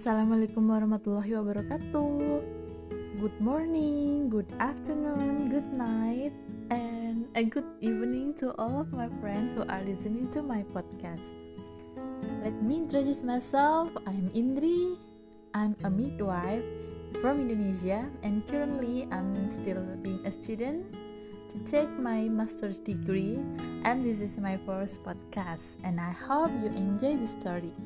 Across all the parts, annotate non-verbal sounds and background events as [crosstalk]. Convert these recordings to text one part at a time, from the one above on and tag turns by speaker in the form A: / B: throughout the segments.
A: Assalamualaikum warahmatullahi wabarakatuh. Good morning, good afternoon, good night, and a good evening to all of my friends who are listening to my podcast. Let me introduce myself. I'm Indri. I'm a midwife from Indonesia, and currently I'm still being a student to take my master's degree. And this is my first podcast, and I hope you enjoy the story.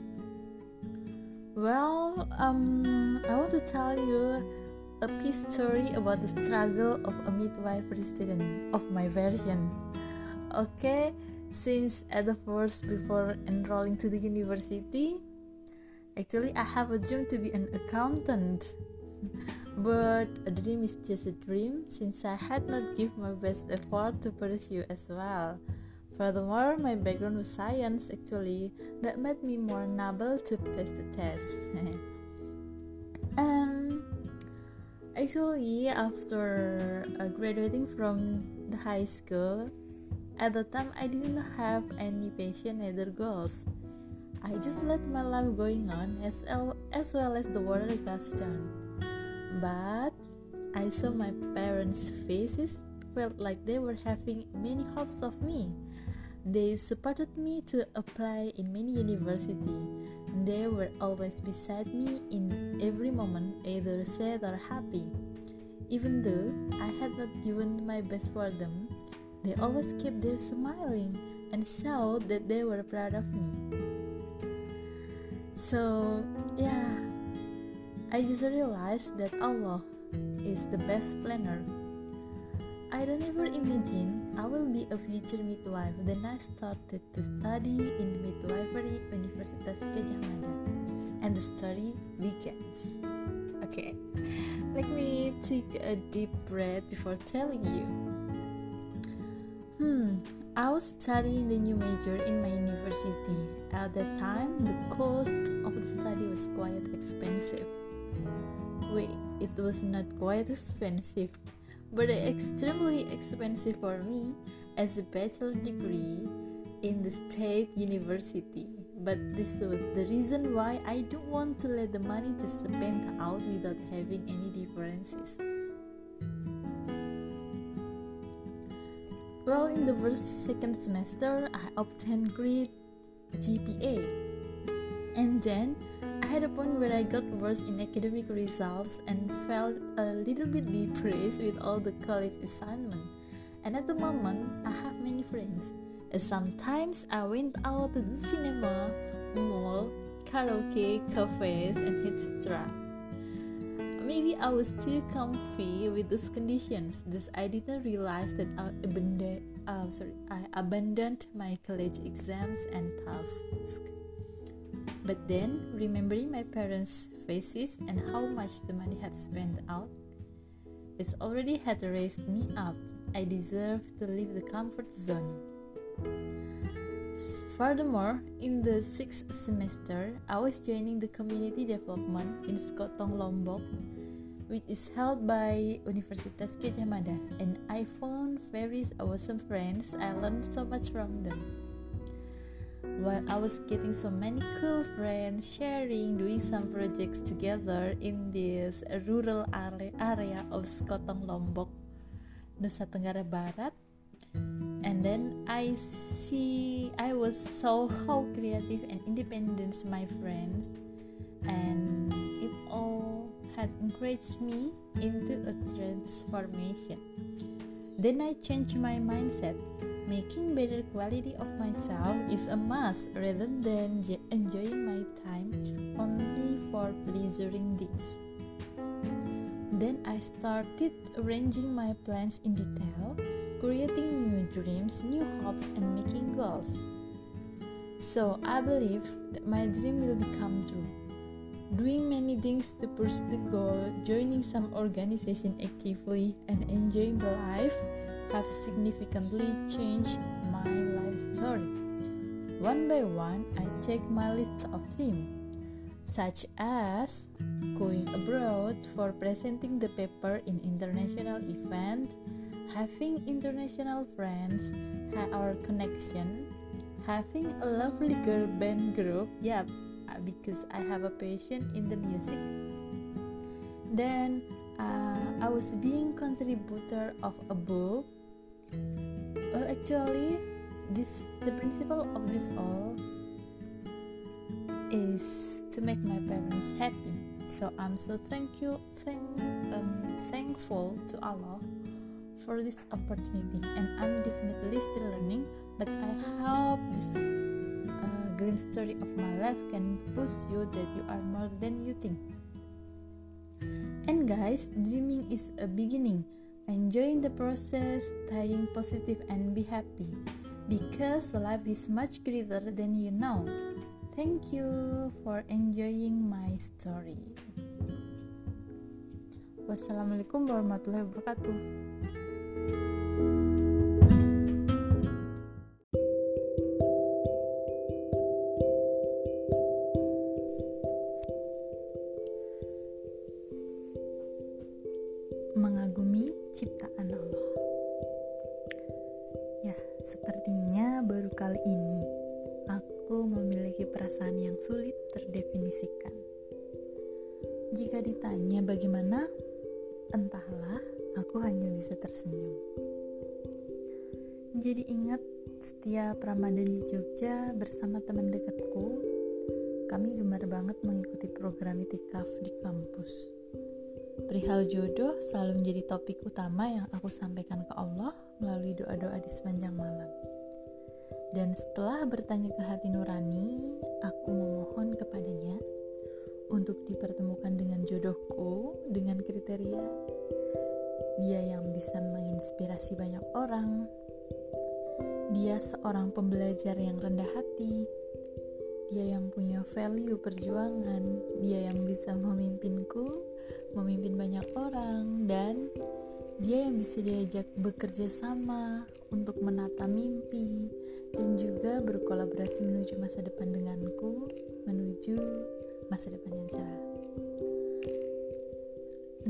A: Well, um, I want to tell you a piece story about the struggle of a midwifery student of my version. Okay, since at the first before enrolling to the university, actually I have a dream to be an accountant. [laughs] but a dream is just a dream since I had not give my best effort to pursue as well. Furthermore, my background was science actually, that made me more able to pass the test. and [laughs] actually, after uh, graduating from the high school, at the time I didn't have any passion either goals. I just let my life going on as, el- as well as the world goes down. But I saw my parents' faces, felt like they were having many hopes of me they supported me to apply in many universities. They were always beside me in every moment, either sad or happy. Even though I had not given my best for them, they always kept their smiling and showed that they were proud of me. So, yeah, I just realized that Allah is the best planner I don't ever imagine I will be a future midwife. Then I started to study in midwifery Universitas Gadjah Mada, and the story begins. Okay, let me take a deep breath before telling you. Hmm, I was studying the new major in my university. At that time, the cost of the study was quite expensive. Wait, it was not quite expensive but extremely expensive for me as a bachelor degree in the state university. But this was the reason why I don't want to let the money to spend out without having any differences. Well, in the first second semester, I obtained great GPA, and then had a point where I got worse in academic results and felt a little bit depressed with all the college assignment. And at the moment, I have many friends. And sometimes I went out to the cinema, mall, karaoke, cafes, and etc. Maybe I was too comfy with these conditions, thus I didn't realize that I abandoned, uh, sorry, I abandoned my college exams and tasks. But then, remembering my parents' faces and how much the money had spent out, it already had raised me up. I deserved to leave the comfort zone. Furthermore, in the sixth semester, I was joining the community development in Sekotong Lombok, which is held by Universitas Gadjah Mada, and I found very awesome friends. I learned so much from them while I was getting so many cool friends sharing, doing some projects together in this rural area of Sekotong Lombok, Nusa Tenggara Barat. And then I see I was so how creative and independent my friends, and it all had encouraged me into a transformation. Then I changed my mindset Making better quality of myself is a must rather than enjoying my time only for pleasuring things. Then I started arranging my plans in detail, creating new dreams, new hopes, and making goals. So I believe that my dream will become true. Doing many things to pursue the goal, joining some organization actively, and enjoying the life have significantly changed my life story. One by one, I check my list of dreams, such as going abroad for presenting the paper in international event, having international friends, our connection, having a lovely girl band group. Yep, because I have a passion in the music. Then uh, I was being contributor of a book. Well, actually, this the principle of this all is to make my parents happy. So I'm so thank you, thank, um, thankful to Allah for this opportunity, and I'm definitely still learning. But I hope this uh, grim story of my life can push you that you are more than you think. And guys, dreaming is a beginning. Enjoying the process, staying positive, and be happy because life is much greater than you know. Thank you for enjoying my story. Wassalamualaikum warahmatullahi wabarakatuh. Baru kali ini aku memiliki perasaan yang sulit terdefinisikan. Jika ditanya bagaimana, entahlah, aku hanya bisa tersenyum. Jadi ingat setiap Ramadan di Jogja bersama teman dekatku, kami gemar banget mengikuti program itikaf di kampus. Perihal jodoh selalu menjadi topik utama yang aku sampaikan ke Allah melalui doa-doa di sepanjang malam. Dan setelah bertanya ke hati nurani, aku memohon kepadanya untuk dipertemukan dengan jodohku dengan kriteria dia yang bisa menginspirasi banyak orang. Dia seorang pembelajar yang rendah hati. Dia yang punya value perjuangan, dia yang bisa memimpinku, memimpin banyak orang dan dia yang bisa diajak bekerja sama untuk menata mimpi dan juga berkolaborasi menuju masa depan denganku, menuju masa depan yang cerah.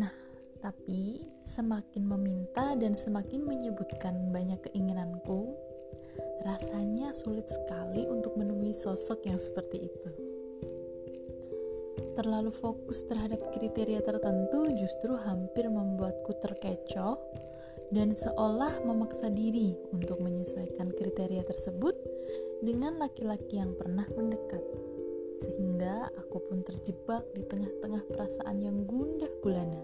A: Nah, tapi semakin meminta dan semakin menyebutkan banyak keinginanku, rasanya sulit sekali untuk menemui sosok yang seperti itu. Terlalu fokus terhadap kriteria tertentu justru hampir membuatku terkecoh dan seolah memaksa diri untuk menyesuaikan kriteria tersebut dengan laki-laki yang pernah mendekat sehingga aku pun terjebak di tengah-tengah perasaan yang gundah gulana.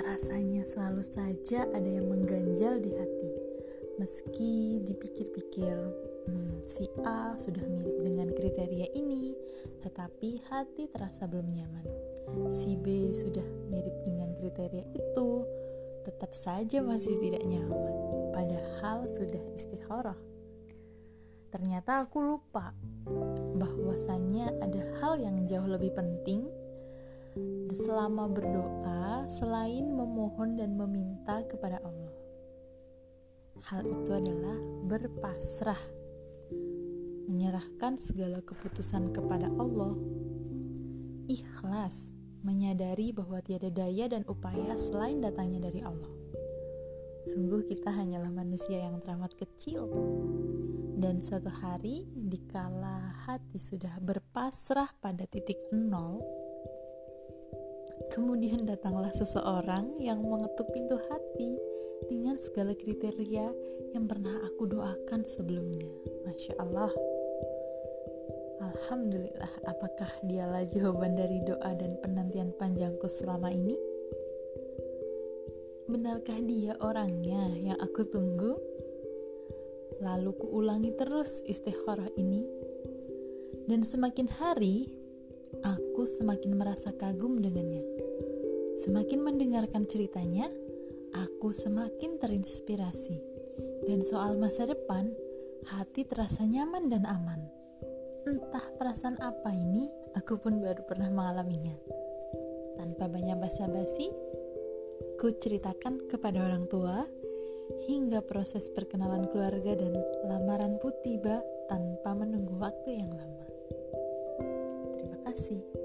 A: Rasanya selalu saja ada yang mengganjal di hati, meski dipikir-pikir, hmm, si A sudah mirip dengan kriteria ini, tetapi hati terasa belum nyaman. Si B sudah mirip dengan kriteria itu, tetap saja masih tidak nyaman, padahal sudah istikharah ternyata aku lupa bahwasannya ada hal yang jauh lebih penting selama berdoa selain memohon dan meminta kepada Allah. Hal itu adalah berpasrah, menyerahkan segala keputusan kepada Allah, ikhlas, menyadari bahwa tiada daya dan upaya selain datangnya dari Allah. Sungguh kita hanyalah manusia yang teramat kecil. Dan suatu hari, dikala hati sudah berpasrah pada titik nol, kemudian datanglah seseorang yang mengetuk pintu hati dengan segala kriteria yang pernah aku doakan sebelumnya. Masya Allah. Alhamdulillah, apakah dialah jawaban dari doa dan penantian panjangku selama ini? Benarkah dia orangnya yang aku tunggu? Lalu kuulangi terus istikharah ini. Dan semakin hari, aku semakin merasa kagum dengannya. Semakin mendengarkan ceritanya, aku semakin terinspirasi. Dan soal masa depan, hati terasa nyaman dan aman. Entah perasaan apa ini, aku pun baru pernah mengalaminya. Tanpa banyak basa-basi, Ku ceritakan kepada orang tua hingga proses perkenalan keluarga dan lamaran pun tiba tanpa menunggu waktu yang lama. Terima kasih.